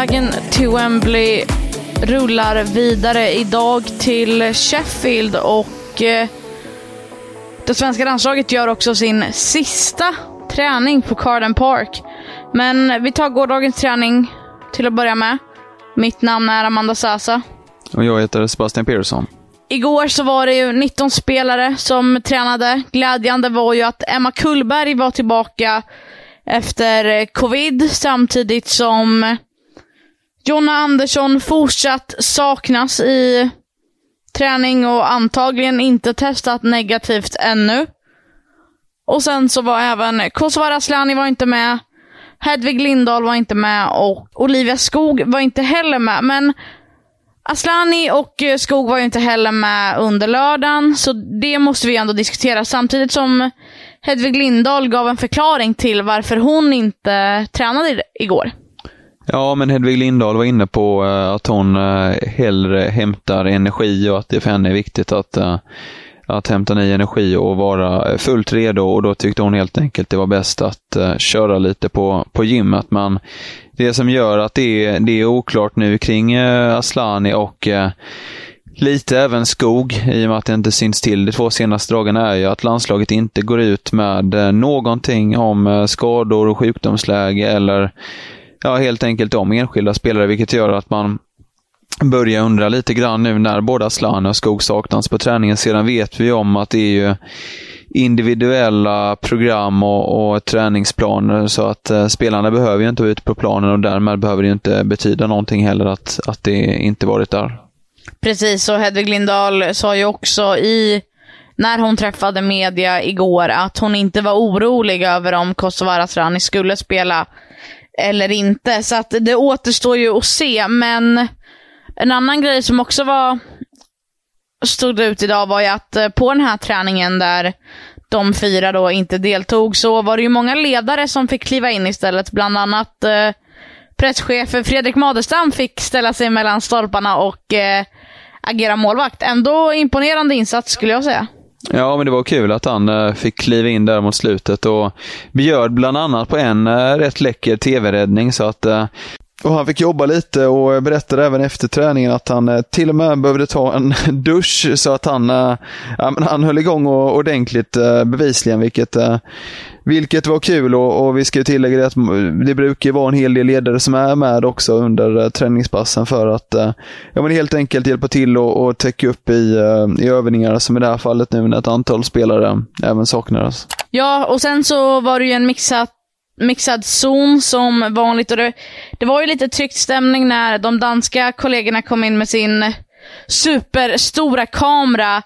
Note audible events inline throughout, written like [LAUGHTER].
Vägen till Wembley rullar vidare idag till Sheffield och eh, det svenska landslaget gör också sin sista träning på Carden Park. Men vi tar gårdagens träning till att börja med. Mitt namn är Amanda Sasa. Och jag heter Sebastian Persson. Igår så var det ju 19 spelare som tränade. Glädjande var ju att Emma Kullberg var tillbaka efter covid samtidigt som Jonna Andersson fortsatt saknas i träning och antagligen inte testat negativt ännu. Och sen så var även Kosovare Asllani var inte med. Hedvig Lindahl var inte med och Olivia Skog var inte heller med. Men Aslani och eh, Skog var ju inte heller med under lördagen, så det måste vi ändå diskutera. Samtidigt som Hedvig Lindahl gav en förklaring till varför hon inte tränade igår. Ja, men Hedvig Lindahl var inne på eh, att hon eh, hellre hämtar energi och att det för henne är viktigt att, eh, att hämta ny energi och vara fullt redo. Och då tyckte hon helt enkelt det var bäst att köra lite på, på gymmet. Men det som gör att det är, det är oklart nu kring Aslani och Lite även skog, i och med att det inte syns till de två senaste dagarna, är ju att landslaget inte går ut med någonting om skador och sjukdomsläge eller ja, helt enkelt om enskilda spelare, vilket gör att man börjar undra lite grann nu när båda Slan och Skog saknas på träningen. Sedan vet vi om att det är ju individuella program och, och träningsplaner så att eh, spelarna behöver ju inte vara ute på planen och därmed behöver det inte betyda någonting heller att, att det inte varit där. Precis, och Hedvig Lindahl sa ju också i när hon träffade media igår att hon inte var orolig över om Kosovare Asllani skulle spela eller inte. Så att det återstår ju att se, men en annan grej som också var stod ut idag var ju att eh, på den här träningen där de fyra då inte deltog så var det ju många ledare som fick kliva in istället. Bland annat eh, presschefen Fredrik Madestam fick ställa sig mellan stolparna och eh, agera målvakt. Ändå imponerande insats skulle jag säga. Ja, men det var kul att han eh, fick kliva in där mot slutet. Och bjöd bland annat på en eh, rätt läcker tv-räddning så att eh, och han fick jobba lite och berättade även efter träningen att han eh, till och med behövde ta en [LAUGHS] dusch så att han, eh, ja, men han höll igång ordentligt eh, bevisligen, vilket vilket var kul och, och vi ska tillägga det att mm, det brukar vara en hel del ledare som är med också under träningspassen för att ja, men helt enkelt hjälpa till och, och täcka upp i, i övningar som i det här fallet nu när ett antal spelare även saknades. Ja, och sen så var det ju en mixat mixad zon som vanligt. Och det, det var ju lite tryckt stämning när de danska kollegorna kom in med sin superstora kamera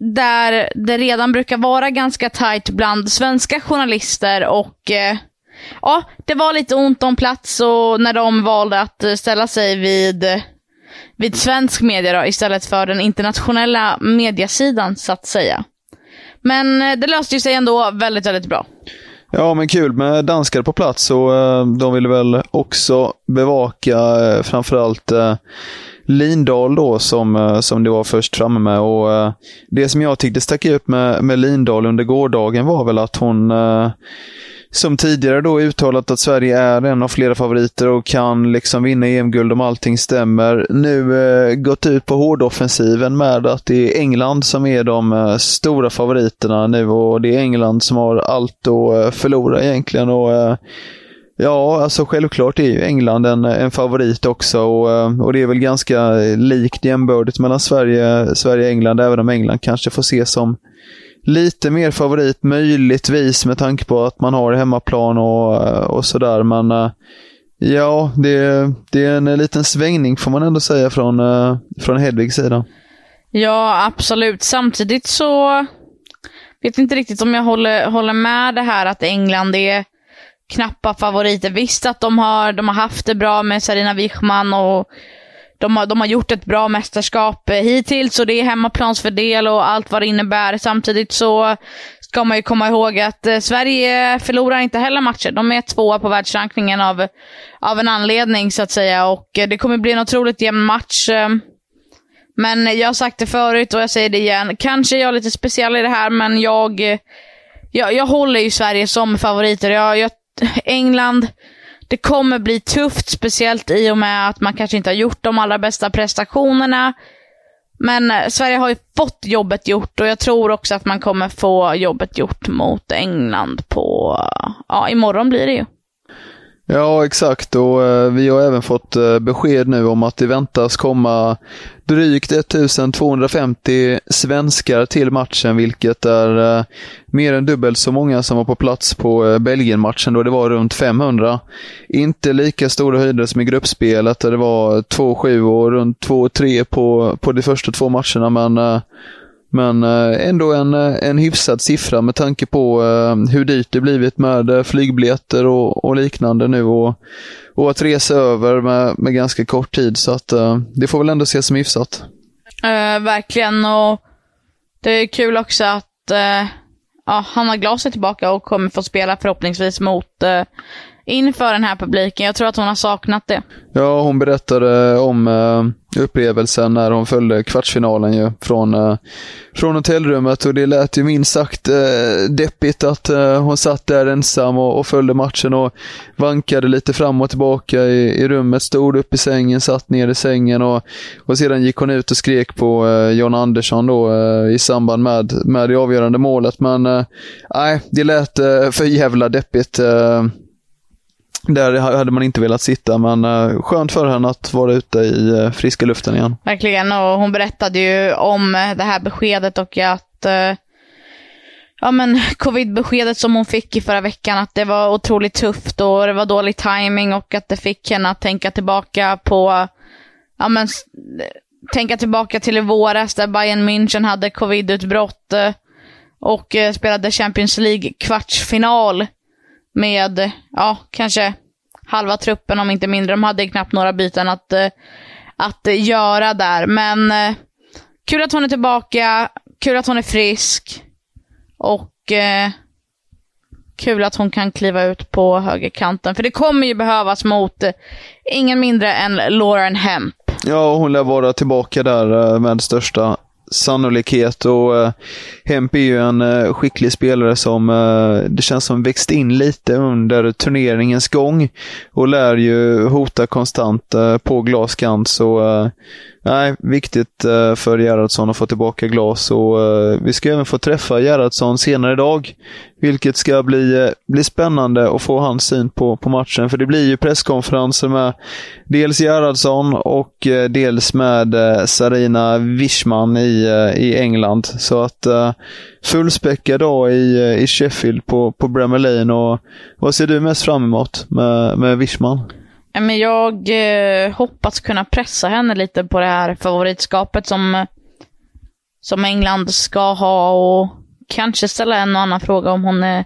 där det redan brukar vara ganska tight bland svenska journalister och eh, ja, det var lite ont om plats och när de valde att ställa sig vid, vid svensk media då, istället för den internationella mediasidan så att säga. Men eh, det löste ju sig ändå väldigt, väldigt bra. Ja, men kul med danskar på plats och eh, de ville väl också bevaka eh, framförallt eh, Lindahl då som, eh, som det var först framme med. Och, eh, det som jag tyckte stack ut med, med Lindahl under gårdagen var väl att hon eh, som tidigare då uttalat att Sverige är en av flera favoriter och kan liksom vinna EM-guld om allting stämmer. Nu eh, gått ut på hårdoffensiven med att det är England som är de eh, stora favoriterna nu och det är England som har allt att eh, förlora egentligen. Och, eh, Ja, alltså självklart är ju England en, en favorit också och, eh, och det är väl ganska likt jämbördigt mellan Sverige, Sverige och England, även om England kanske får ses som lite mer favorit möjligtvis med tanke på att man har hemmaplan och, och sådär. Men eh, ja, det, det är en liten svängning får man ändå säga från, eh, från Hedvigs sida. Ja, absolut. Samtidigt så vet inte riktigt om jag håller, håller med det här att England är knappa favoriter. Visst att de har, de har haft det bra med Sarina Wichman och de har, de har gjort ett bra mästerskap eh, hittills och det är hemmaplansfördel och allt vad det innebär. Samtidigt så ska man ju komma ihåg att eh, Sverige förlorar inte heller matcher. De är tvåa på världsrankingen av, av en anledning så att säga och eh, det kommer bli en otroligt jämn match. Men jag har sagt det förut och jag säger det igen. Kanske är jag lite speciell i det här men jag, jag, jag håller ju Sverige som favoriter. Jag, jag, England det kommer bli tufft, speciellt i och med att man kanske inte har gjort de allra bästa prestationerna. Men eh, Sverige har ju fått jobbet gjort och jag tror också att man kommer få jobbet gjort mot England på, ja, imorgon blir det ju. Ja, exakt. Och eh, vi har även fått eh, besked nu om att det väntas komma drygt 1250 svenskar till matchen, vilket är eh, mer än dubbelt så många som var på plats på eh, Belgien-matchen då det var runt 500. Inte lika stora höjder som i gruppspelet där det var 2-7 och runt 2-3 på, på de första två matcherna, men eh, men eh, ändå en, eh, en hyfsad siffra med tanke på eh, hur dyrt det blivit med flygbiljetter och, och liknande nu och, och att resa över med, med ganska kort tid. Så att det får väl ändå ses som hyfsat. Uh, verkligen och det är kul också att uh, ja, Hanna Glas är tillbaka och kommer få spela förhoppningsvis mot uh, inför den här publiken. Jag tror att hon har saknat det. Ja, hon berättade om eh, upplevelsen när hon följde kvartsfinalen ju från, eh, från hotellrummet och det lät ju minst sagt eh, deppigt att eh, hon satt där ensam och, och följde matchen och vankade lite fram och tillbaka i, i rummet, stod upp i sängen, satt ner i sängen och, och sedan gick hon ut och skrek på eh, John Andersson då eh, i samband med, med det avgörande målet. Men eh, nej, det lät eh, för jävla deppigt. Där hade man inte velat sitta, men eh, skönt för henne att vara ute i eh, friska luften igen. Verkligen, och hon berättade ju om eh, det här beskedet och att ja, men covid-beskedet som hon fick i förra veckan, att det var otroligt tufft och det var dålig timing och att det fick henne att tänka tillbaka på, ja men, tänka tillbaka till i våras där Bayern München hade covid-utbrott och spelade Champions League-kvartsfinal med, ja, kanske halva truppen om inte mindre. De hade knappt några byten att, eh, att göra där. Men eh, kul att hon är tillbaka, kul att hon är frisk och eh, kul att hon kan kliva ut på högerkanten. För det kommer ju behövas mot eh, ingen mindre än Lauren Hemp. Ja, hon lär vara tillbaka där med största sannolikhet och eh, Hemp är ju en eh, skicklig spelare som eh, det känns som växt in lite under turneringens gång och lär ju hota konstant på glaskant. Så Nej, viktigt för Gerhardsson att få tillbaka glas och vi ska även få träffa Gerhardsson senare idag. Vilket ska bli, eh, bli spännande att få hans syn på, på matchen. För det blir ju presskonferenser med dels Gerhardsson och eh, dels med eh, Sarina Wischman i, i England. Så att fullspäckad dag i, i Sheffield på, på Bremer Lane. Och, vad ser du mest fram emot med, med Wischman? Men jag hoppas kunna pressa henne lite på det här favoritskapet som, som England ska ha och kanske ställa en och annan fråga om hon är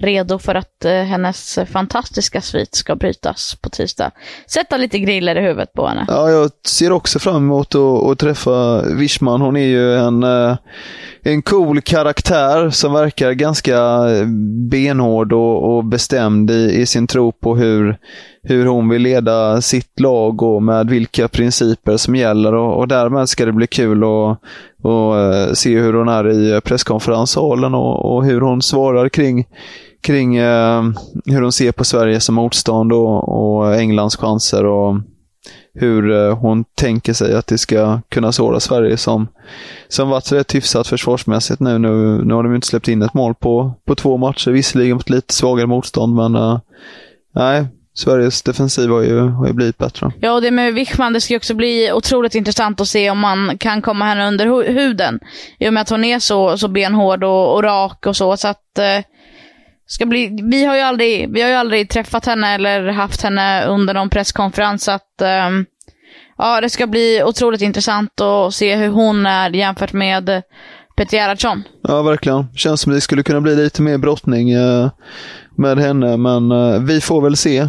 redo för att eh, hennes fantastiska svit ska brytas på tisdag. Sätta lite griller i huvudet på henne. Ja, jag ser också fram emot att, att träffa Wischman. Hon är ju en, eh, en cool karaktär som verkar ganska benhård och, och bestämd i, i sin tro på hur, hur hon vill leda sitt lag och med vilka principer som gäller. Och, och därmed ska det bli kul att och, eh, se hur hon är i presskonferenssalen och, och hur hon svarar kring kring eh, hur hon ser på Sverige som motstånd och, och Englands chanser och hur eh, hon tänker sig att det ska kunna såra Sverige som, som varit rätt hyfsat försvarsmässigt nu. nu. Nu har de inte släppt in ett mål på, på två matcher, visserligen mot lite svagare motstånd, men eh, nej, Sveriges defensiv har ju, har ju blivit bättre. Ja, och det med Wichman, det ska ju också bli otroligt intressant att se om man kan komma henne under huden. I och med att hon är så, så benhård och, och rak och så. så att, eh, ska bli, vi, har ju aldrig, vi har ju aldrig träffat henne eller haft henne under någon presskonferens. Så att, eh, ja, det ska bli otroligt intressant att se hur hon är jämfört med Peter Gerhardsson. Ja, verkligen. Känns som det skulle kunna bli lite mer brottning eh, med henne, men eh, vi får väl se.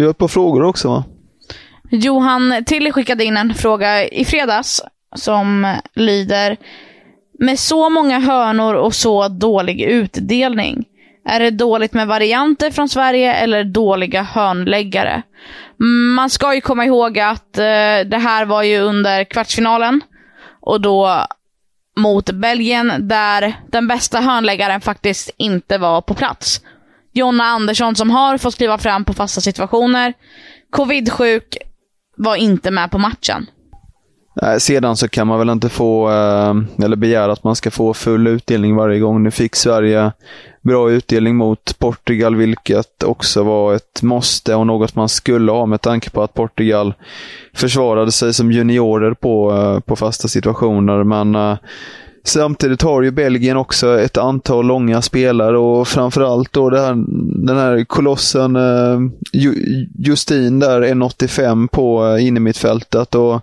Vi har ett par frågor också va? Johan Tilly skickade in en fråga i fredags som lyder Med så många hörnor och så dålig utdelning, är det dåligt med varianter från Sverige eller dåliga hörnläggare? Man ska ju komma ihåg att eh, det här var ju under kvartsfinalen och då mot Belgien där den bästa hörnläggaren faktiskt inte var på plats. Jonna Andersson som har fått kliva fram på fasta situationer, covid-sjuk, var inte med på matchen. Sedan så kan man väl inte få, eh, eller begära att man ska få full utdelning varje gång. Nu fick Sverige bra utdelning mot Portugal, vilket också var ett måste och något man skulle ha med tanke på att Portugal försvarade sig som juniorer på, eh, på fasta situationer. Men eh, samtidigt har ju Belgien också ett antal långa spelare och framförallt då här, den här kolossen uh, Justin där, 1,85 på uh, innermittfältet. Och,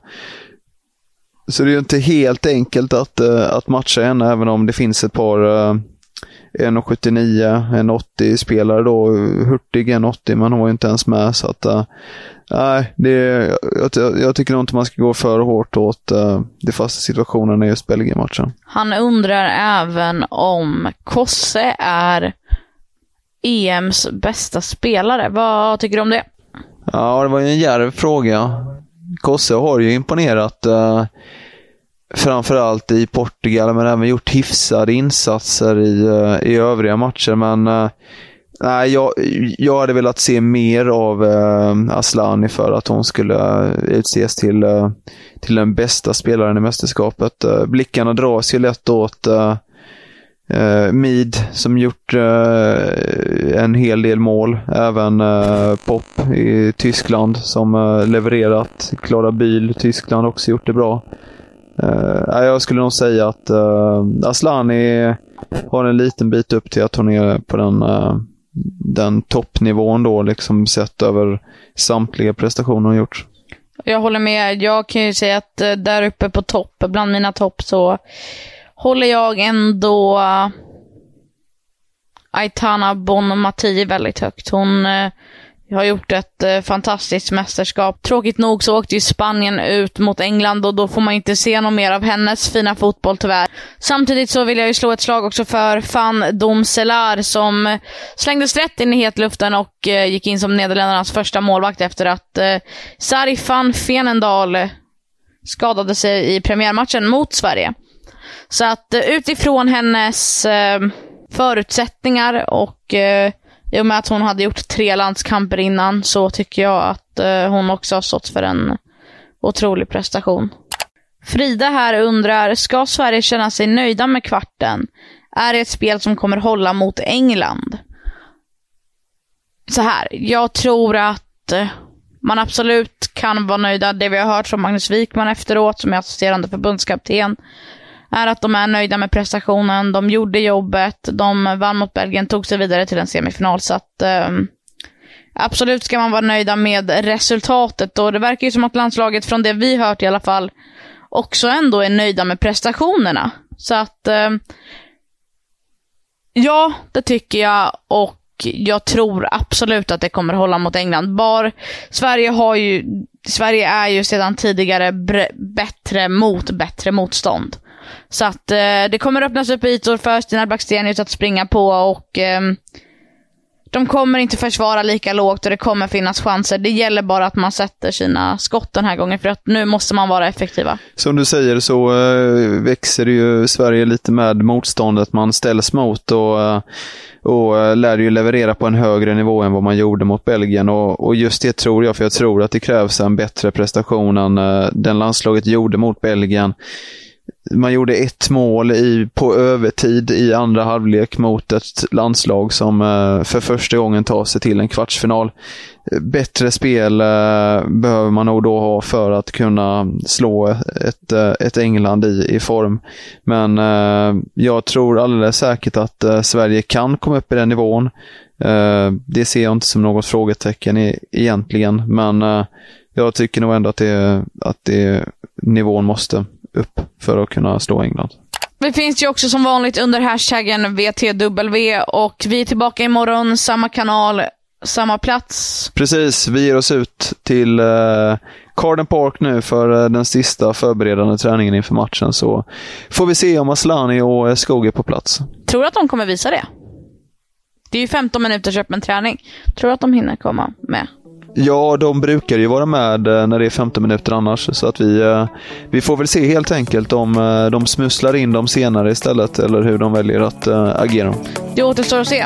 så det är ju inte helt enkelt att, eh, att matcha henne, även om det finns ett par 1,79, 1,80 spelare då. Hurtig 1,80 men hon var inte ens med. Så att, nej, det, jag, jag, tycker nog inte man ska gå för hårt åt uh, de fasta situationerna i just Belgien-matchen. Han undrar även om Kosse är EMs bästa spelare. Vad tycker du om det? Ja, det var ju en djärv fråga. Kosse har ju imponerat. Uh, framförallt i Portugal, men även gjort hyfsade insatser i, eh, i övriga matcher. Men eh, nej, jag, jag hade velat se mer av eh, Aslani för att hon skulle utses till, till den bästa spelaren i mästerskapet. Blickarna dras ju lätt åt Uh, Mid som gjort en hel del mål. Även Pop i Tyskland som levererat. Klara Bühl, Tyskland, också gjort det bra. Uh, jag skulle nog säga att eh, uh, Aslani har en liten bit upp till att hon är på den, uh, den toppnivån då, liksom sett över samtliga prestationer hon gjort. Jag håller med. Jag kan ju säga att uh, där uppe på topp, bland mina topp, så håller jag ändå Aitana Bonmati väldigt högt. Hon jag har gjort ett eh, fantastiskt mästerskap. Tråkigt nog så åkte ju Spanien ut mot England och då får man inte se något mer av hennes fina fotboll tyvärr. Samtidigt så vill jag ju slå ett slag också för Fan Domselar som slängdes rätt in i hetluften och eh, gick in som Nederländernas första målvakt efter att eh, Sari van Fenendal skadade sig i premiärmatchen mot Sverige. Så att eh, utifrån hennes eh, förutsättningar och eh, i och med att hon hade gjort tre landskamper innan så tycker jag att eh, hon också har stått för en otrolig prestation. Frida här undrar, ska Sverige känna sig nöjda med kvarten? Är det ett spel som kommer hålla mot England? Så här, jag tror att eh, man absolut kan vara nöjda. Det vi har hört från Magnus Wikman efteråt, som är assisterande förbundskapten, är att de är nöjda med prestationen. De gjorde jobbet, de vann mot Belgien, tog sig vidare till en semifinal. Så att, eh, absolut ska man vara nöjda med resultatet. Och det verkar ju som att landslaget, från det vi hört i alla fall, också ändå är nöjda med prestationerna. Så att, eh, ja, det tycker jag. Och jag tror absolut att det kommer hålla mot England. Bar, Sverige, har ju, Sverige är ju sedan tidigare bättre mot bättre motstånd. Så att eh, det kommer öppnas upp ytor för Stina Blackstenius att springa på och eh, de kommer inte försvara lika lågt och det kommer finnas chanser. Det gäller bara att man sätter sina skott den här gången för att nu måste man vara effektiva. Som du säger så eh, växer ju Sverige lite med motståndet man ställs mot och, eh, och eh, lär ju leverera på en högre nivå än vad man gjorde mot Belgien. Och, och just det tror jag, för jag tror att det krävs en bättre prestation än den landslaget gjorde mot Belgien man gjorde ett mål i, på övertid i andra halvlek mot ett landslag som eh, för första gången tar sig till en kvartsfinal. Bättre spel eh, behöver man nog då ha för att kunna slå ett, eh, ett England i, i form. Men eh, jag tror alldeles säkert att eh, Sverige kan komma upp i den nivån. det ser jag inte som något frågetecken i, egentligen, men jag tycker nog ändå att, det, att det, nivån måste upp för att kunna slå England. Vi finns ju också som vanligt under hashtaggen VTW och vi är tillbaka imorgon, samma kanal, samma plats. Precis, vi ger oss ut till eh, Carden Park nu för eh, den sista förberedande träningen inför matchen så får vi se om Aslani och eh, Skog är på plats. Tror du att de kommer visa det? Det är ju 15 minuters öppen träning. Tror du att de hinner komma med? Ja, de brukar ju vara med eh, när det är 15 minuter annars. Så att vi, eh, vi får väl se helt enkelt om eh, de smusslar in dem senare istället eller hur de väljer att agera. Det återstår att se.